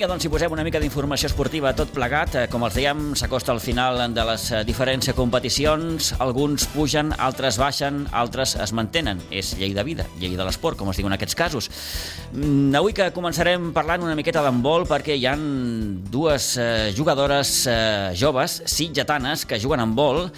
Vinga, doncs, si posem una mica d'informació esportiva tot plegat, eh, com els dèiem, s'acosta al final de les eh, diferents competicions, alguns pugen, altres baixen, altres es mantenen. És llei de vida, llei de l'esport, com es diu en aquests casos. Mm, avui que començarem parlant una miqueta d'handbol perquè hi han dues eh, jugadores joves, sitgetanes, que juguen en vol,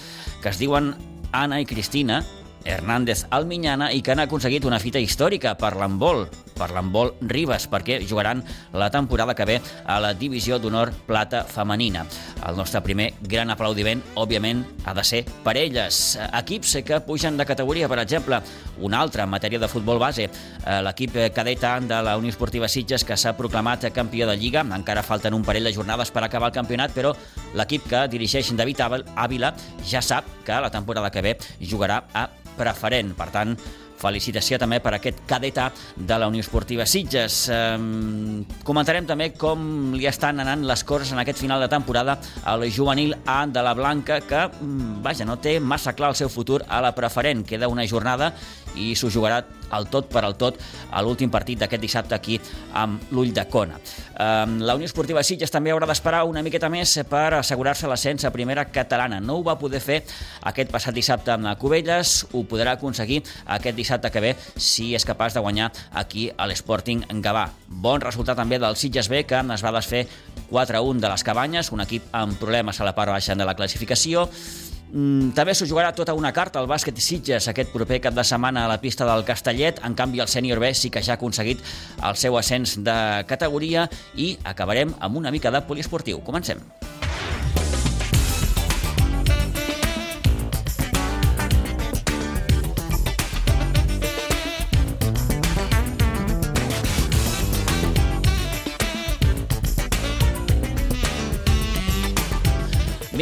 que es diuen Anna i Cristina, Hernández Alminyana i que han aconseguit una fita històrica per l'handbol, per l'handbol Ribes, perquè jugaran la temporada que ve a la Divisió d'Honor Plata Femenina. El nostre primer gran aplaudiment, òbviament, ha de ser per elles. Equips que pugen de categoria, per exemple, un altre en matèria de futbol base, eh, l'equip cadeta de la Unió Esportiva Sitges, que s'ha proclamat campió de Lliga. Encara falten un parell de jornades per acabar el campionat, però l'equip que dirigeix David Ávila ja sap que la temporada que ve jugarà a preferent. Per tant, felicitació també per aquest cadeta de la Unió Esportiva Sitges. Comentarem també com li estan anant les coses en aquest final de temporada al juvenil A de la Blanca, que, mm, vaja, no té massa clar el seu futur a la preferent. Queda una jornada i s'ho jugarà el tot per al tot a l'últim partit d'aquest dissabte aquí amb l'Ull de Cona. La Unió Esportiva Sitges també haurà d'esperar una miqueta més per assegurar-se l'ascens a primera catalana. No ho va poder fer aquest passat dissabte amb Cubelles, ho podrà aconseguir aquest dissabte que ve si és capaç de guanyar aquí a l'Sporting Gavà. Bon resultat també del Sitges B, que es va desfer 4-1 de les Cabanyes, un equip amb problemes a la part baixa de la classificació, Mm, també s'ho jugarà tota una carta al bàsquet Sitges aquest proper cap de setmana a la pista del Castellet. En canvi, el sènior B sí que ja ha aconseguit el seu ascens de categoria i acabarem amb una mica de poliesportiu. Comencem.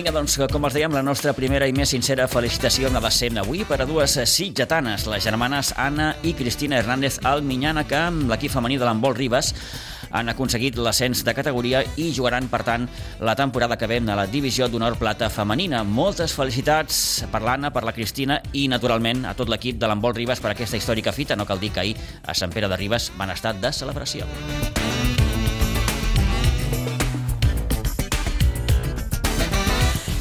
Vinga, doncs, com els dèiem, la nostra primera i més sincera felicitació ha de ser avui per a dues sitgetanes, les germanes Anna i Cristina Hernández Alminyana, que amb l'equip femení de l'Embol Ribes han aconseguit l'ascens de categoria i jugaran, per tant, la temporada que ve a la Divisió d'Honor Plata Femenina. Moltes felicitats per l'Anna, per la Cristina i, naturalment, a tot l'equip de l'Embol Ribes per aquesta històrica fita. No cal dir que ahir a Sant Pere de Ribes van estar de celebració.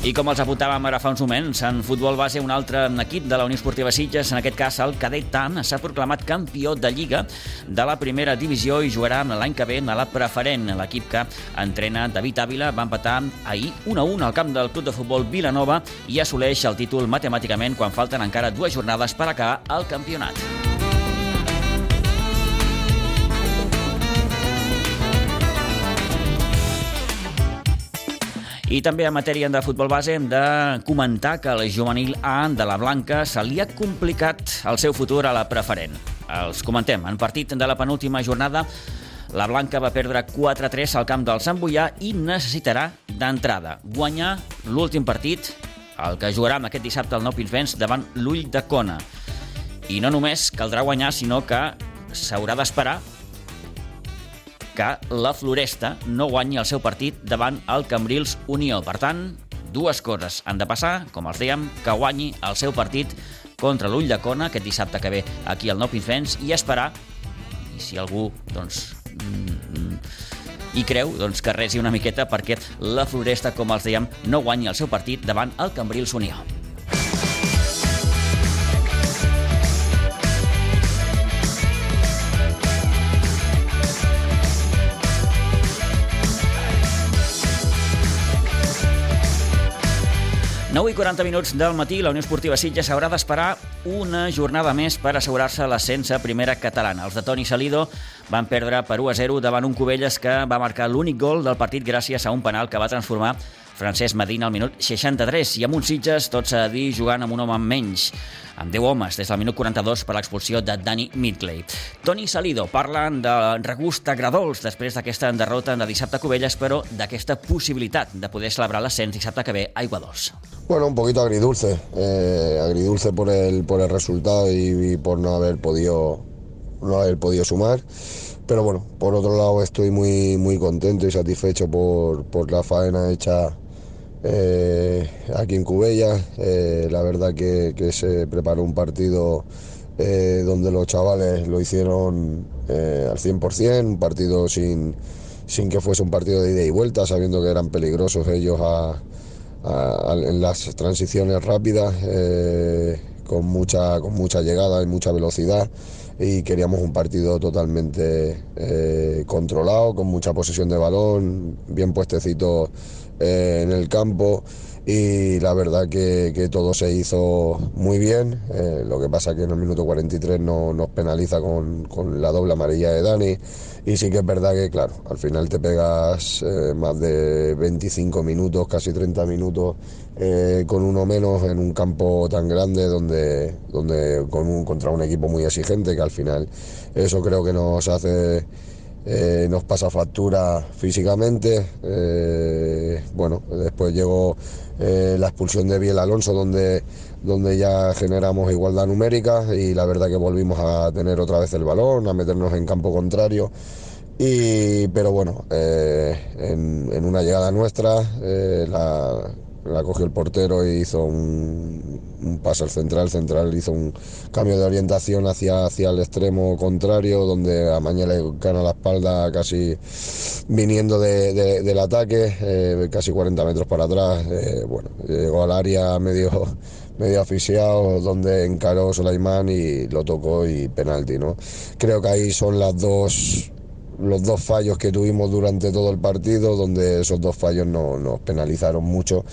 I com els apuntàvem ara fa uns moments, en futbol base un altre equip de la Unió Esportiva Sitges, en aquest cas el Cadet TAM, s'ha proclamat campió de Lliga de la primera divisió i jugarà l'any que ve a la preferent. L'equip que entrena David Ávila va empatar ahir 1-1 al camp del club de futbol Vilanova i assoleix el títol matemàticament quan falten encara dues jornades per acabar el campionat. I també en matèria de futbol base hem de comentar que el juvenil A de la Blanca se li ha complicat el seu futur a la preferent. Els comentem. En partit de la penúltima jornada, la Blanca va perdre 4-3 al camp del Sant Boià i necessitarà d'entrada guanyar l'últim partit, el que jugarà aquest dissabte al Nou Pinsbens davant l'Ull de Cona. I no només caldrà guanyar, sinó que s'haurà d'esperar que la Floresta no guanyi el seu partit davant el Cambrils Unió. Per tant, dues coses han de passar, com els dèiem, que guanyi el seu partit contra l'Ull de Cona aquest dissabte que ve aquí al Nou Pinfens i esperar, i si algú doncs, mm, i creu doncs, que resi una miqueta perquè la Floresta, com els dèiem, no guanyi el seu partit davant el Cambrils Unió. 9 i 40 minuts del matí, la Unió Esportiva Sitges haurà d'esperar una jornada més per assegurar-se l'ascens a primera catalana. Els de Toni Salido van perdre per 1 a 0 davant un Cubelles que va marcar l'únic gol del partit gràcies a un penal que va transformar Francesc Medina al minut 63 i amb un Sitges, tot s'ha de dir, jugant amb un home menys, amb 10 homes des del minut 42 per l'expulsió de Dani Midley. Toni Salido parla de regust agradols després d'aquesta derrota de dissabte a Cubelles, però d'aquesta possibilitat de poder celebrar l'ascens dissabte que ve a Iguadols. Bueno, un poquito agridulce, eh, agridulce por el, por el resultado y, y por no haber podido no haber podido sumar. Pero bueno, por otro lado estoy muy, muy contento y satisfecho por, por la faena hecha eh, aquí en Cubella. Eh, la verdad que, que, se preparó un partido eh, donde los chavales lo hicieron al 100%, un partido sin, sin que fuese un partido de ida y vuelta, sabiendo que eran peligrosos ellos en las transiciones rápidas, con, mucha, con mucha llegada y mucha velocidad. Y queríamos un partido totalmente controlado, con mucha posesión de balón, bien puestecito eh, en el campo y la verdad que, todo se hizo muy bien. Eh, lo que pasa que en el minuto 43 no, nos penaliza con, la doble amarilla de Dani y sí que es verdad que, claro, al final te pegas eh, más de 25 minutos, casi 30 minutos con uno menos en un campo tan grande donde, donde con un, contra un equipo muy exigente que al final eso creo que nos hace eh, nos pasa factura físicamente. Eh, bueno, después llegó eh, la expulsión de Biel Alonso, donde, donde ya generamos igualdad numérica y la verdad que volvimos a tener otra vez el balón, a meternos en campo contrario. Y, pero bueno, en, en, una llegada nuestra, la, la cogió el portero y hizo un, un al central, central hizo un cambio de orientación hacia, hacia el extremo contrario, donde a Maña le gana la espalda casi viniendo del ataque, eh, casi 40 metros para atrás, eh, bueno, llegó al área medio medio asfixiado, donde encaró Solaimán y lo tocó y penalti, ¿no? Creo que ahí son las dos los dos fallos que tuvimos durante todo el partido, donde esos dos fallos nos penalizaron mucho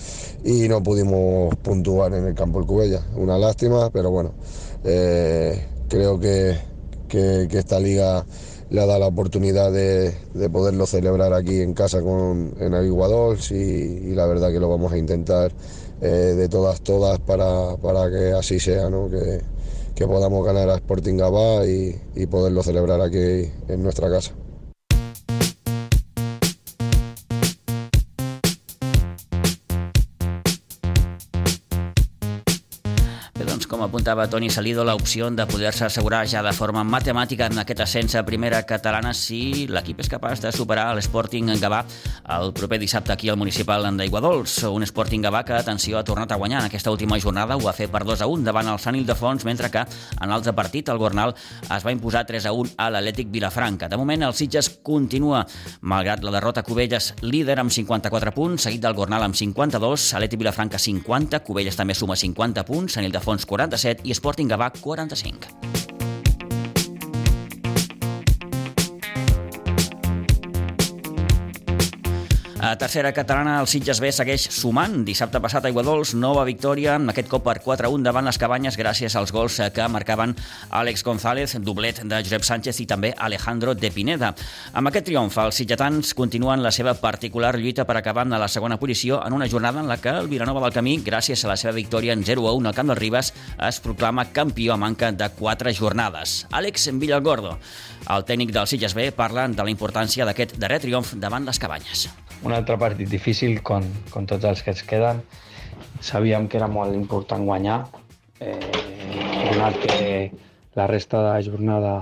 y no pudimos puntuar en el campo del Cubella. Una lástima, pero bueno, eh, creo que, que, esta liga le ha dado la oportunidad de, poderlo celebrar aquí en casa con, en Aguiladols y, y, la verdad que lo vamos a intentar eh, de todas, todas para, para que así sea, ¿no? que, que podamos ganar a Sporting Gabá y, y poderlo celebrar aquí en nuestra casa. Apuntava Toni Salido, l'opció de poder-se assegurar ja de forma matemàtica en aquest ascens a primera catalana si l'equip és capaç de superar l'Sporting Gavà el proper dissabte aquí al municipal d'Aiguadols. Un Sporting Gavà que, atenció, ha tornat a guanyar en aquesta última jornada, ho va fer per 2 a 1 davant el Sant Ildefons, mentre que en l'altre partit, el Gornal, es va imposar 3 a 1 a l'Atlètic Vilafranca. De moment, el Sitges continua, malgrat la derrota Cubelles, líder amb 54 punts, seguit del Gornal amb 52, Atlètic Vilafranca 50, Cubelles també suma 50 punts, Sant Ildefons 40, 47 i Sporting Gavà 45. A tercera catalana, el Sitges B segueix sumant. Dissabte passat a Iguadols, nova victòria, aquest cop per 4-1 davant les cabanyes gràcies als gols que marcaven Àlex González, doblet de Josep Sánchez i també Alejandro de Pineda. Amb aquest triomf, els sitgetans continuen la seva particular lluita per acabar a la segona posició en una jornada en la que el Vilanova del Camí, gràcies a la seva victòria en 0-1 al Camp del Ribes, es proclama campió a manca de 4 jornades. Àlex Villalgordo, el tècnic del Sitges B, parla de la importància d'aquest darrer triomf davant les cabanyes un altre partit difícil com, com tots els que es queden. Sabíem que era molt important guanyar, eh, donat que la resta de la jornada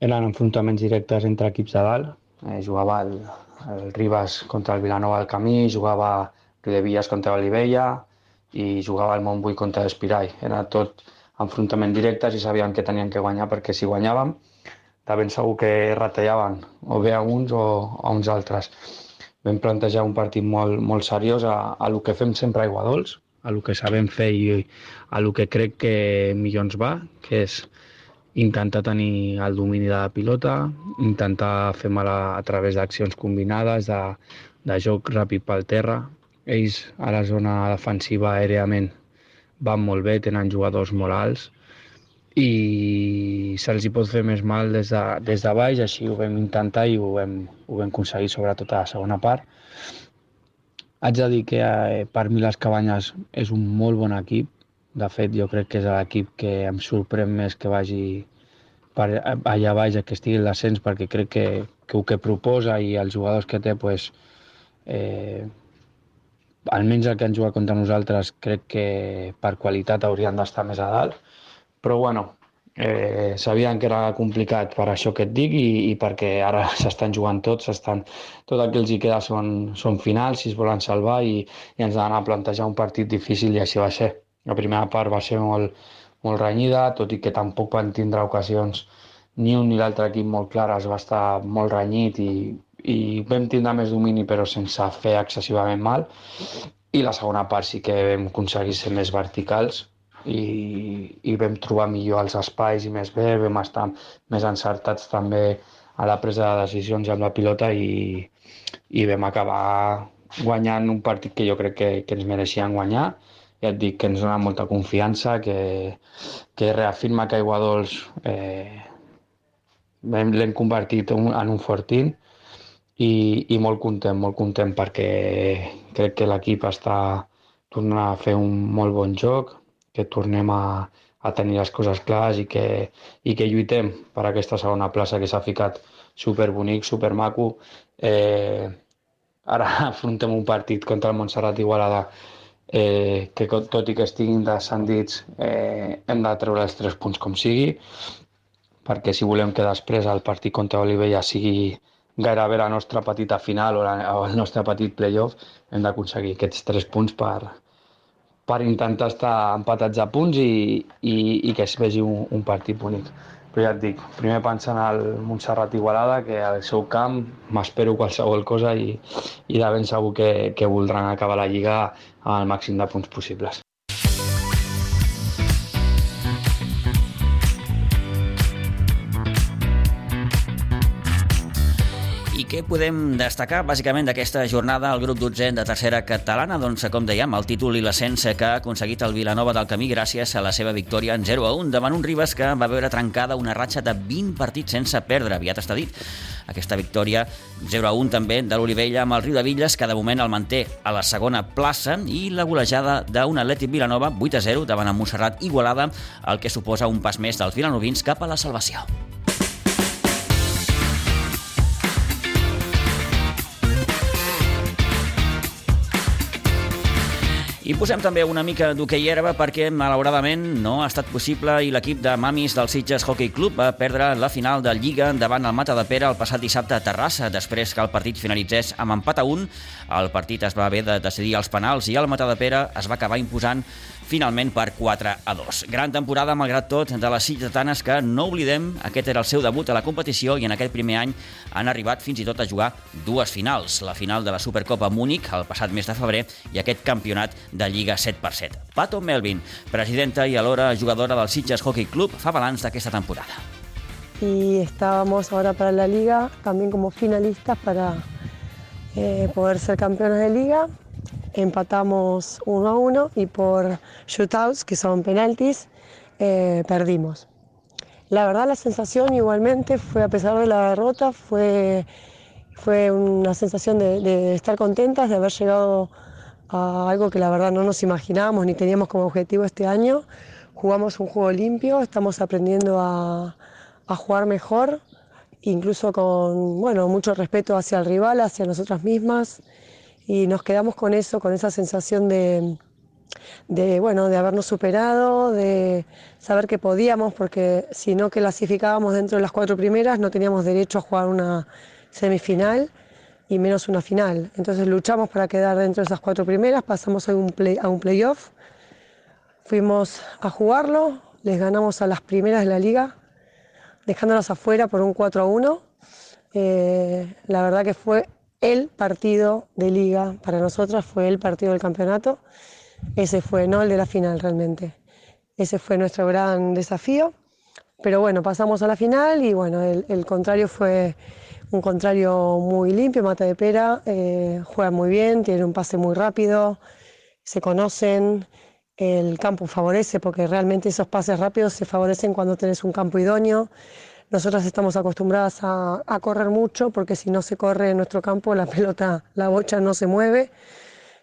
eren enfrontaments directes entre equips de dalt. Eh, jugava el, el Ribas contra el Vilanova del Camí, jugava Riudevillas contra l'Olivella i jugava el Montbui contra l'Espirai. Era tot enfrontaments directes i sabíem que tenien que guanyar perquè si guanyàvem de ben segur que retallaven o bé a uns o a uns altres vam plantejar un partit molt, molt seriós a, a lo que fem sempre a Iguadols, a lo que sabem fer i a lo que crec que millor ens va, que és intentar tenir el domini de la pilota, intentar fer mal a, a través d'accions combinades, de, de joc ràpid pel terra. Ells a la zona defensiva aèriament van molt bé, tenen jugadors molt alts, i se'ls hi pot fer més mal des de, des de baix, així ho vam intentar i ho vam, ho vam aconseguir sobretot a la segona part. Haig de dir que eh, per mi les Cabanyes és un molt bon equip, de fet jo crec que és l'equip que em sorprèn més que vagi per allà baix, que estigui en l'ascens, perquè crec que, que el que proposa i els jugadors que té, pues, eh, almenys el que han jugat contra nosaltres, crec que per qualitat haurien d'estar més a dalt però bueno, eh, sabien que era complicat per això que et dic i, i perquè ara s'estan jugant tots, estan, tot el que els hi queda són, són finals, si es volen salvar i, i ens han a plantejar un partit difícil i així va ser. La primera part va ser molt, molt renyida, tot i que tampoc van tindre ocasions ni un ni l'altre equip molt clares, va estar molt renyit i, i vam tindre més domini però sense fer excessivament mal i la segona part sí que vam aconseguir ser més verticals i, i vam trobar millor els espais i més bé, vam estar més encertats també a la presa de decisions amb la pilota i, i vam acabar guanyant un partit que jo crec que, que ens mereixien guanyar. Ja et dic que ens dona molta confiança, que, que reafirma que Aiguadols eh, l'hem convertit en un fortín i, i molt content, molt content perquè crec que l'equip està tornant a fer un molt bon joc, que tornem a, a tenir les coses clares i que, i que lluitem per aquesta segona plaça que s'ha ficat superbonic, supermaco. Eh, ara afrontem un partit contra el Montserrat Igualada eh, que tot i que estiguin descendits eh, hem de treure els tres punts com sigui perquè si volem que després el partit contra Olivella sigui gairebé la nostra petita final o, la, o el nostre petit playoff hem d'aconseguir aquests tres punts per, per intentar estar empatats a punts i, i, i que es vegi un, un partit bonic. Però ja et dic, primer pensant al Montserrat Igualada, que al seu camp m'espero qualsevol cosa i, i de ben segur que, que voldran acabar la Lliga al màxim de punts possibles. Què podem destacar bàsicament d'aquesta jornada al grup 12 de tercera catalana? Doncs, com dèiem, el títol i l'ascens que ha aconseguit el Vilanova del Camí gràcies a la seva victòria en 0 a 1 davant un Ribes que va veure trencada una ratxa de 20 partits sense perdre, aviat està dit. Aquesta victòria 0 a 1 també de l'Olivella amb el Riu de Villes, que de moment el manté a la segona plaça, i la golejada d'un Atlètic Vilanova 8 a 0 davant el Montserrat Igualada, el que suposa un pas més dels vilanovins cap a la salvació. I posem també una mica d'hoquei herba perquè, malauradament, no ha estat possible i l'equip de mamis del Sitges Hockey Club va perdre la final de Lliga davant el Mata de Pere el passat dissabte a Terrassa. Després que el partit finalitzés amb empat a 1, el partit es va haver de decidir els penals i el Mata de Pere es va acabar imposant finalment per 4 a 2. Gran temporada, malgrat tot, de les sitgetanes que, no oblidem, aquest era el seu debut a la competició i en aquest primer any han arribat fins i tot a jugar dues finals. La final de la Supercopa Múnich el passat mes de febrer i aquest campionat de Lliga 7 per 7. Pato Melvin, presidenta i alhora jugadora del Sitges Hockey Club, fa balanç d'aquesta temporada. Y estábamos ahora para la liga también como finalistas para eh, poder ser campeones de liga empatamos uno a uno y por shootouts, que son penaltis, eh, perdimos. La verdad la sensación igualmente fue, a pesar de la derrota, fue, fue una sensación de, de estar contentas, de haber llegado a algo que la verdad no nos imaginábamos ni teníamos como objetivo este año. Jugamos un juego limpio, estamos aprendiendo a, a jugar mejor, incluso con bueno, mucho respeto hacia el rival, hacia nosotras mismas y nos quedamos con eso, con esa sensación de, bueno, de habernos superado, de saber que podíamos, porque si no clasificábamos dentro de las cuatro primeras no teníamos derecho a jugar una semifinal y menos una final. Entonces luchamos para quedar dentro de esas cuatro primeras, pasamos a un, play, a un playoff, fuimos a jugarlo, les ganamos a las primeras de la liga, dejándolas afuera por un 4 a 1. Eh, la verdad que fue el partido de liga para nosotras, fue el partido del campeonato. Ese fue, no el de la final realmente. Ese fue nuestro gran desafío. Pero bueno, pasamos a la final y bueno, el, contrario fue un contrario muy limpio, Mata de Pera, eh, juega muy bien, tiene un pase muy rápido, se conocen, el campo favorece porque realmente esos pases rápidos se favorecen cuando tenés un campo idóneo. Nosotras estamos acostumbradas a, correr mucho porque si no se corre en nuestro campo la pelota, la bocha no se mueve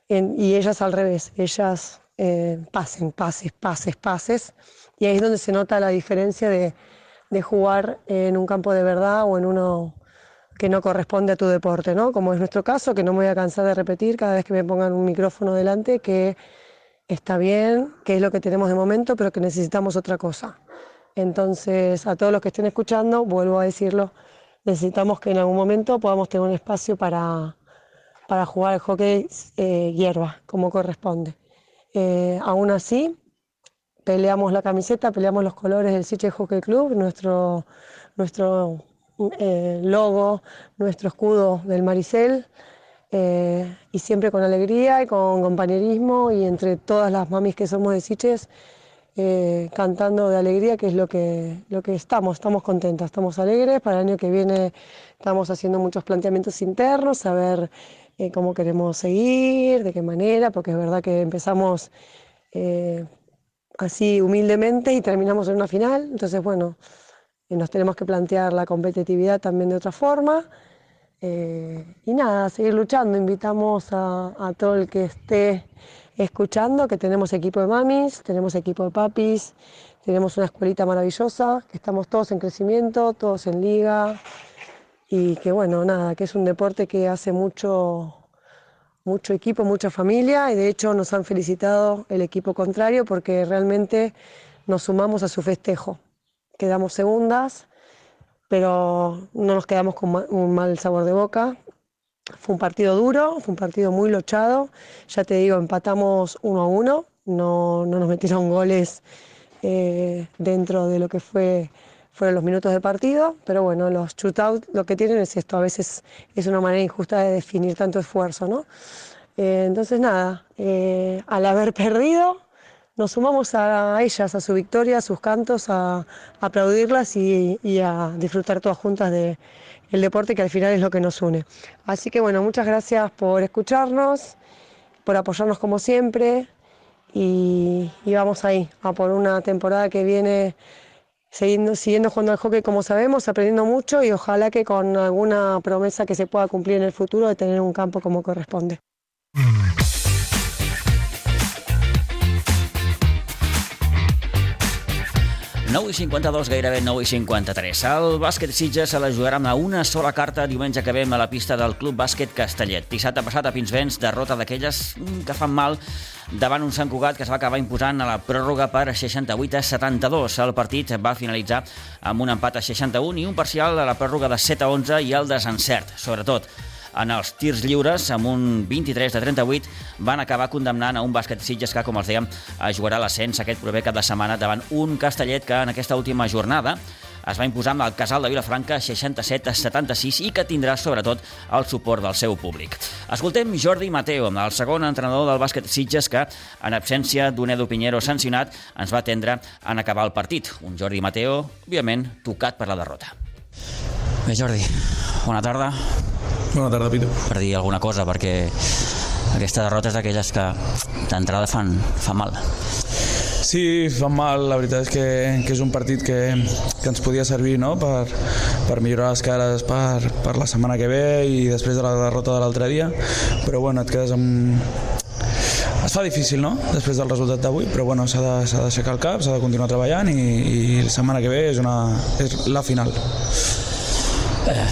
y ellas al revés, ellas eh, pasen, pases, pases, pases y ahí es donde se nota la diferencia de, jugar en un campo de verdad o en uno que no corresponde a tu deporte, ¿no? Como es nuestro caso, que no me voy a cansar de repetir cada vez que me pongan un micrófono delante, que está bien, que es lo que tenemos de momento, pero que necesitamos otra cosa. Entonces, a todos los que estén escuchando, vuelvo a decirlo, necesitamos que en algún momento podamos tener un espacio para, para jugar el hockey eh, hierba, como corresponde. Eh, aún así, peleamos la camiseta, peleamos los colores del Siche Hockey Club, nuestro, nuestro eh, logo, nuestro escudo del Maricel. Eh, y siempre con alegría y con compañerismo y entre todas las mamis que somos de Siches, eh, cantando de alegría, que es lo que, lo que estamos, estamos contentas, estamos alegres, para el año que viene estamos haciendo muchos planteamientos internos, a ver eh, cómo queremos seguir, de qué manera, porque es verdad que empezamos así humildemente y terminamos en una final, entonces bueno, nos tenemos que plantear la competitividad también de otra forma. Eh, y nada, seguir luchando. Invitamos a, todo el que esté escuchando que tenemos equipo de mamis, tenemos equipo de papis, tenemos una escuelita maravillosa, que estamos todos en crecimiento, todos en liga y que bueno, nada, que es un deporte que hace mucho, mucho equipo, mucha familia y de hecho nos han felicitado el equipo contrario porque realmente nos sumamos a su festejo. Quedamos segundas pero no nos quedamos con un mal sabor de boca. Fue un partido duro, fue un partido muy lochado. Ya te digo, empatamos uno a uno, no, no nos metieron goles eh, dentro de lo que fue, fueron los minutos de partido, pero bueno, los shootouts lo que tienen es esto, a veces es una manera injusta de definir tanto esfuerzo, ¿no? Eh, entonces nada, eh, al haber perdido, nos sumamos a ellas, a su victoria, a sus cantos, a, aplaudirlas y, a disfrutar todas juntas del el deporte que al final es lo que nos une. Así que bueno, muchas gracias por escucharnos, por apoyarnos como siempre y, vamos ahí, a por una temporada que viene siguiendo, siguiendo jugando al hockey como sabemos, aprendiendo mucho y ojalá que con alguna promesa que se pueda cumplir en el futuro de tener un campo como corresponde. 9 i 52, gairebé 9 i 53. El bàsquet Sitges se la jugarà amb una sola carta diumenge que vem a la pista del Club Bàsquet Castellet. Dissabte passat a Pinsbens, derrota d'aquelles que fan mal davant un Sant Cugat que es va acabar imposant a la pròrroga per 68 a 72. El partit va finalitzar amb un empat a 61 i un parcial a la pròrroga de 7 a 11 i el desencert, sobretot en els tirs lliures, amb un 23 de 38, van acabar condemnant a un bàsquet Sitges que, com els dèiem, jugarà l'ascens aquest proper cap de setmana davant un Castellet que en aquesta última jornada es va imposar amb el Casal de Vilafranca 67 a 76 i que tindrà, sobretot, el suport del seu públic. Escoltem Jordi Mateo, el segon entrenador del bàsquet Sitges que, en absència d'un Edu Pinheiro sancionat, ens va atendre en acabar el partit. Un Jordi Mateo, òbviament, tocat per la derrota. Bé, Jordi, bona tarda. Bona tarda, Pitu. Per dir alguna cosa, perquè aquesta derrota és d'aquelles que d'entrada fan, fan mal. Sí, fa mal, la veritat és que, que és un partit que, que ens podia servir no? per, per millorar les cares per, per la setmana que ve i després de la derrota de l'altre dia, però bueno, et quedes amb, es fa difícil, no?, després del resultat d'avui, però bueno, s'ha d'aixecar el cap, s'ha de continuar treballant i, i la setmana que ve és, una, és la final. Eh,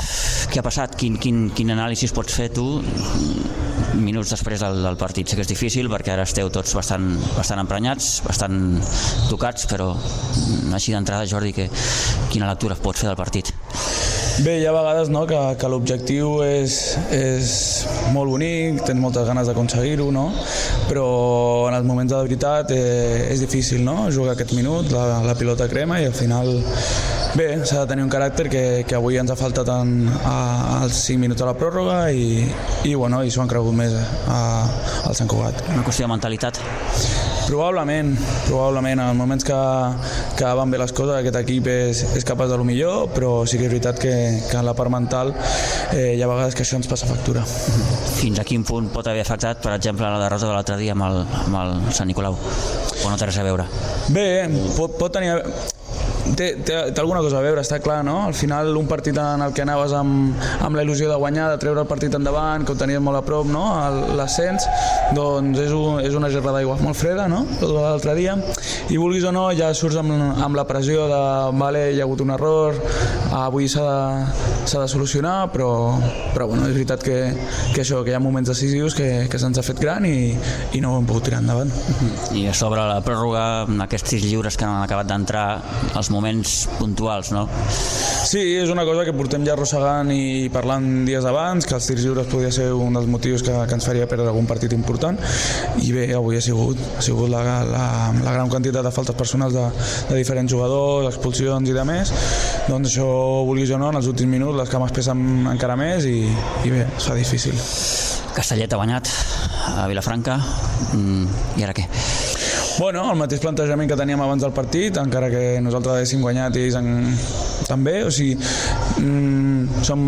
què ha passat? Quin, quin, quin anàlisi pots fer tu minuts després del, del partit? Sé que és difícil perquè ara esteu tots bastant, bastant emprenyats, bastant tocats, però així d'entrada, Jordi, que, quina lectura pots fer del partit? Bé, hi ha vegades no, que, que l'objectiu és, és molt bonic, tens moltes ganes d'aconseguir-ho, no? però en els moments de veritat eh, és difícil no? jugar aquest minut, la, la pilota crema i al final bé, s'ha de tenir un caràcter que, que avui ens ha faltat en, a, als 5 minuts de la pròrroga i, i, bueno, i s'ho han cregut més a, al Sant Cugat. Una qüestió de mentalitat? Probablement, probablement. En els moments que, que van bé les coses, aquest equip és, és capaç de lo millor, però sí que és veritat que, que en la part mental eh, hi ha vegades que això ens passa factura. Fins a quin punt pot haver afectat, per exemple, la derrota de l'altre dia amb el, amb el Sant Nicolau? O no té res a veure? Bé, pot, pot tenir té, té, té alguna cosa a veure, està clar, no? Al final un partit en el que anaves amb, amb la il·lusió de guanyar, de treure el partit endavant, que ho tenies molt a prop, no? L'ascens, doncs és, un, és una gerra d'aigua molt freda, no? L'altre dia, i vulguis o no, ja surts amb, amb la pressió de, vale, hi ha hagut un error, avui s'ha de, de solucionar, però, però bueno, és veritat que, que això, que hi ha moments decisius que, que se'ns ha fet gran i, i no ho hem pogut tirar endavant. I a sobre la pròrroga, aquests sis lliures que han acabat d'entrar, els moments moments puntuals, no? Sí, és una cosa que portem ja arrossegant i parlant dies abans, que els tirs lliures podia ser un dels motius que, que ens faria perdre algun partit important i bé, avui ha sigut, ha sigut la, la, la gran quantitat de faltes personals de, de diferents jugadors, expulsions i de més, doncs això, vulguis o no, en els últims minuts les cames pesen encara més i, i bé, es fa difícil. Castellet ha guanyat a Vilafranca, mm, i ara què? Bueno, el mateix plantejament que teníem abans del partit, encara que nosaltres haguéssim guanyat i ells en... també, o sigui, som,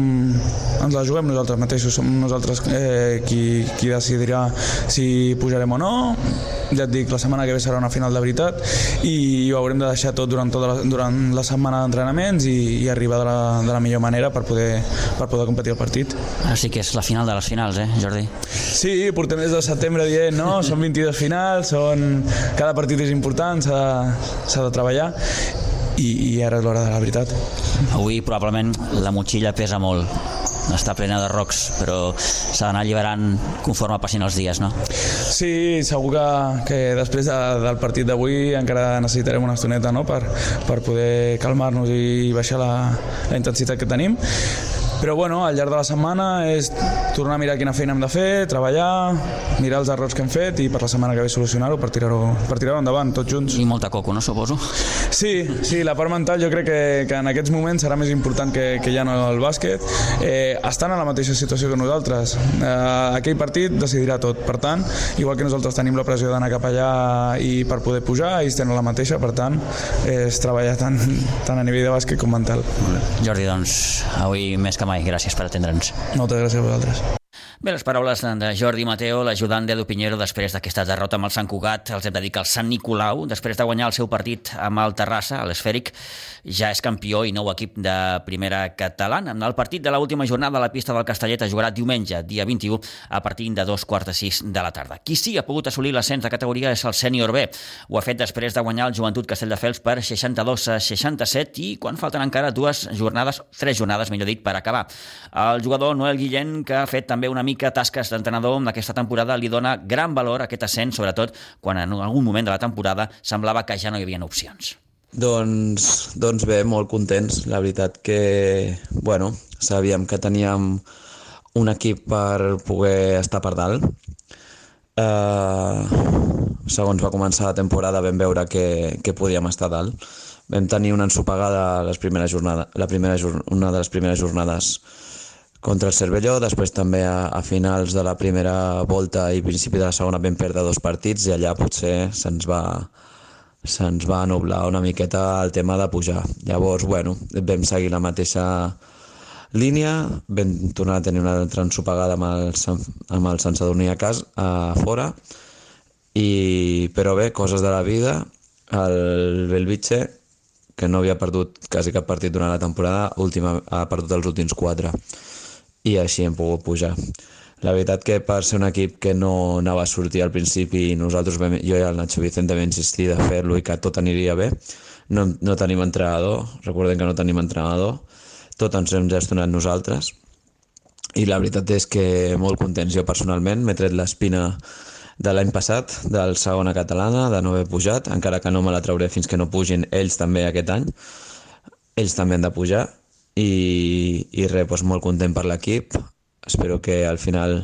ens la juguem nosaltres mateixos, som nosaltres eh, qui, qui decidirà si pujarem o no, ja et dic, la setmana que ve serà una final de veritat i ho haurem de deixar tot durant, tota la, durant la setmana d'entrenaments i, i arribar de la, de la millor manera per poder, per poder competir el partit. Així que és la final de les finals, eh, Jordi? Sí, portem des de setembre dient, no? Són 22 finals, són... cada partit és important, s'ha de treballar i, i ara és l'hora de la veritat. Avui probablement la motxilla pesa molt, està plena de rocs, però s'ha d'anar alliberant conforme passin els dies, no? Sí, segur que, que després de, del partit d'avui encara necessitarem una estoneta no? per, per poder calmar-nos i baixar la, la intensitat que tenim però bueno, al llarg de la setmana és tornar a mirar quina feina hem de fer, treballar, mirar els errors que hem fet i per la setmana que ve solucionar-ho per tirar-ho per tirar endavant, tots junts. I molta coco, no, suposo? Sí, sí, la part mental jo crec que, que en aquests moments serà més important que, que ja no el bàsquet. Eh, estan en la mateixa situació que nosaltres. Eh, aquell partit decidirà tot. Per tant, igual que nosaltres tenim la pressió d'anar cap allà i per poder pujar, ells tenen la mateixa, per tant, és treballar tant, tant a nivell de bàsquet com mental. Jordi, doncs, avui més que mai. Gràcies per atendre'ns. Moltes gràcies a vosaltres. Bé, les paraules de Jordi Mateo, l'ajudant d'Edu Pinheiro, després d'aquesta derrota amb el Sant Cugat, els hem de dir que el Sant Nicolau, després de guanyar el seu partit amb el Terrassa, a l'Esfèric, ja és campió i nou equip de primera catalana. El partit de l'última jornada a la pista del Castellet es jugarà diumenge, dia 21, a partir de dos quarts de sis de la tarda. Qui sí ha pogut assolir l'ascens de categoria és el sènior B. Ho ha fet després de guanyar el Joventut Castelldefels per 62 a 67 i quan falten encara dues jornades, tres jornades, millor dit, per acabar. El jugador Noel Guillén, que ha fet també una mica tasques d'entrenador aquesta temporada, li dona gran valor a aquest ascens, sobretot quan en algun moment de la temporada semblava que ja no hi havia opcions. Doncs, doncs bé, molt contents. La veritat que, bueno, sabíem que teníem un equip per poder estar per dalt. Uh, segons va començar la temporada vam veure que, que podíem estar dalt. Vam tenir una ensopegada les primeres jornades, la primera, una de les primeres jornades contra el Cervelló, després també a, a finals de la primera volta i principi de la segona vam perdre dos partits i allà potser se'ns va, se'ns va nublar una miqueta el tema de pujar. Llavors, bueno, vam seguir la mateixa línia, vam tornar a tenir una altra ensopegada amb el, amb el Sant Sadurní a casa, a fora, i, però bé, coses de la vida, el Belvitge, que no havia perdut quasi cap partit durant la temporada, última, ha perdut els últims quatre i així hem pogut pujar. La veritat que per ser un equip que no anava a sortir al principi nosaltres vam, jo i el Nacho Vicente vam insistir de fer-lo i que tot aniria bé, no, no tenim entrenador, recordem que no tenim entrenador, tot ens hem gestionat nosaltres i la veritat és que molt contents. Jo personalment, m'he tret l'espina de l'any passat, del segona catalana, de no haver pujat, encara que no me la trauré fins que no pugin ells també aquest any, ells també han de pujar i, i res, doncs molt content per l'equip. Espero que al final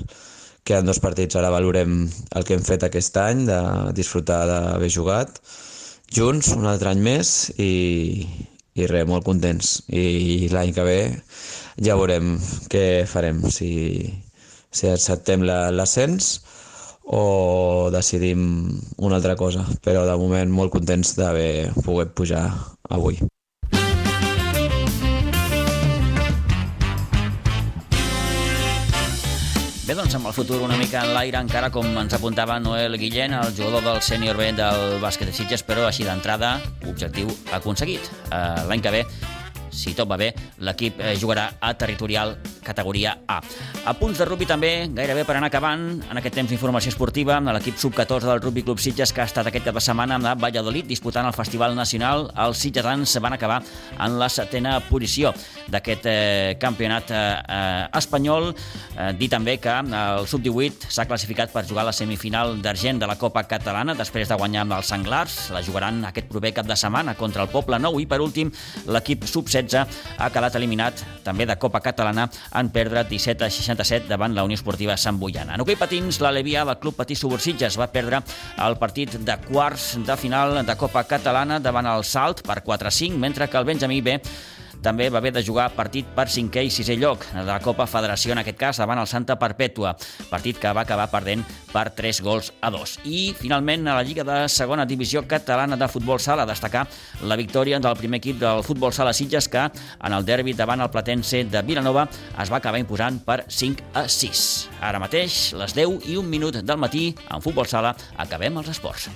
queden dos partits, ara valorem el que hem fet aquest any, de disfrutar d'haver jugat junts un altre any més i, i res, molt contents. I l'any que ve ja veurem què farem, si, si acceptem l'ascens o decidim una altra cosa, però de moment molt contents d'haver pogut pujar avui. Doncs amb el futur una mica en l'aire encara com ens apuntava Noel Guillén, el jugador del sènior B del bàsquet de Sitges, però així d'entrada, objectiu aconseguit. Uh, L'any que ve, si tot va bé, l'equip eh, jugarà a territorial categoria A. A punts de rugby també, gairebé per anar acabant, en aquest temps d'informació esportiva, l'equip sub-14 del Rugby Club Sitges, que ha estat aquest cap de setmana a Valladolid disputant el Festival Nacional, els sitgetans van acabar en la setena posició d'aquest eh, campionat eh, eh, espanyol. Eh, dir també que el sub-18 s'ha classificat per jugar a la semifinal d'argent de la Copa Catalana després de guanyar amb els Senglars. La jugaran aquest proper cap de setmana contra el Poble Nou i, per últim, l'equip sub-16 ha quedat eliminat també de Copa Catalana en perdre 17 a 67 davant la Unió Esportiva Sant Boiana. En hoquei patins, l'Alevià del Club Patí Subursitges va perdre el partit de quarts de final de Copa Catalana davant el Salt per 4-5, mentre que el Benjamí B també va haver de jugar partit per cinquè i sisè lloc de la Copa Federació, en aquest cas davant el Santa Perpètua, partit que va acabar perdent per 3 gols a 2. I finalment a la Lliga de Segona Divisió Catalana de Futbol Sala destacar la victòria del primer equip del Futbol Sala Sitges que en el derbi davant el Platense de Vilanova es va acabar imposant per 5 a 6. Ara mateix, les 10 i un minut del matí, en Futbol Sala, acabem els esports.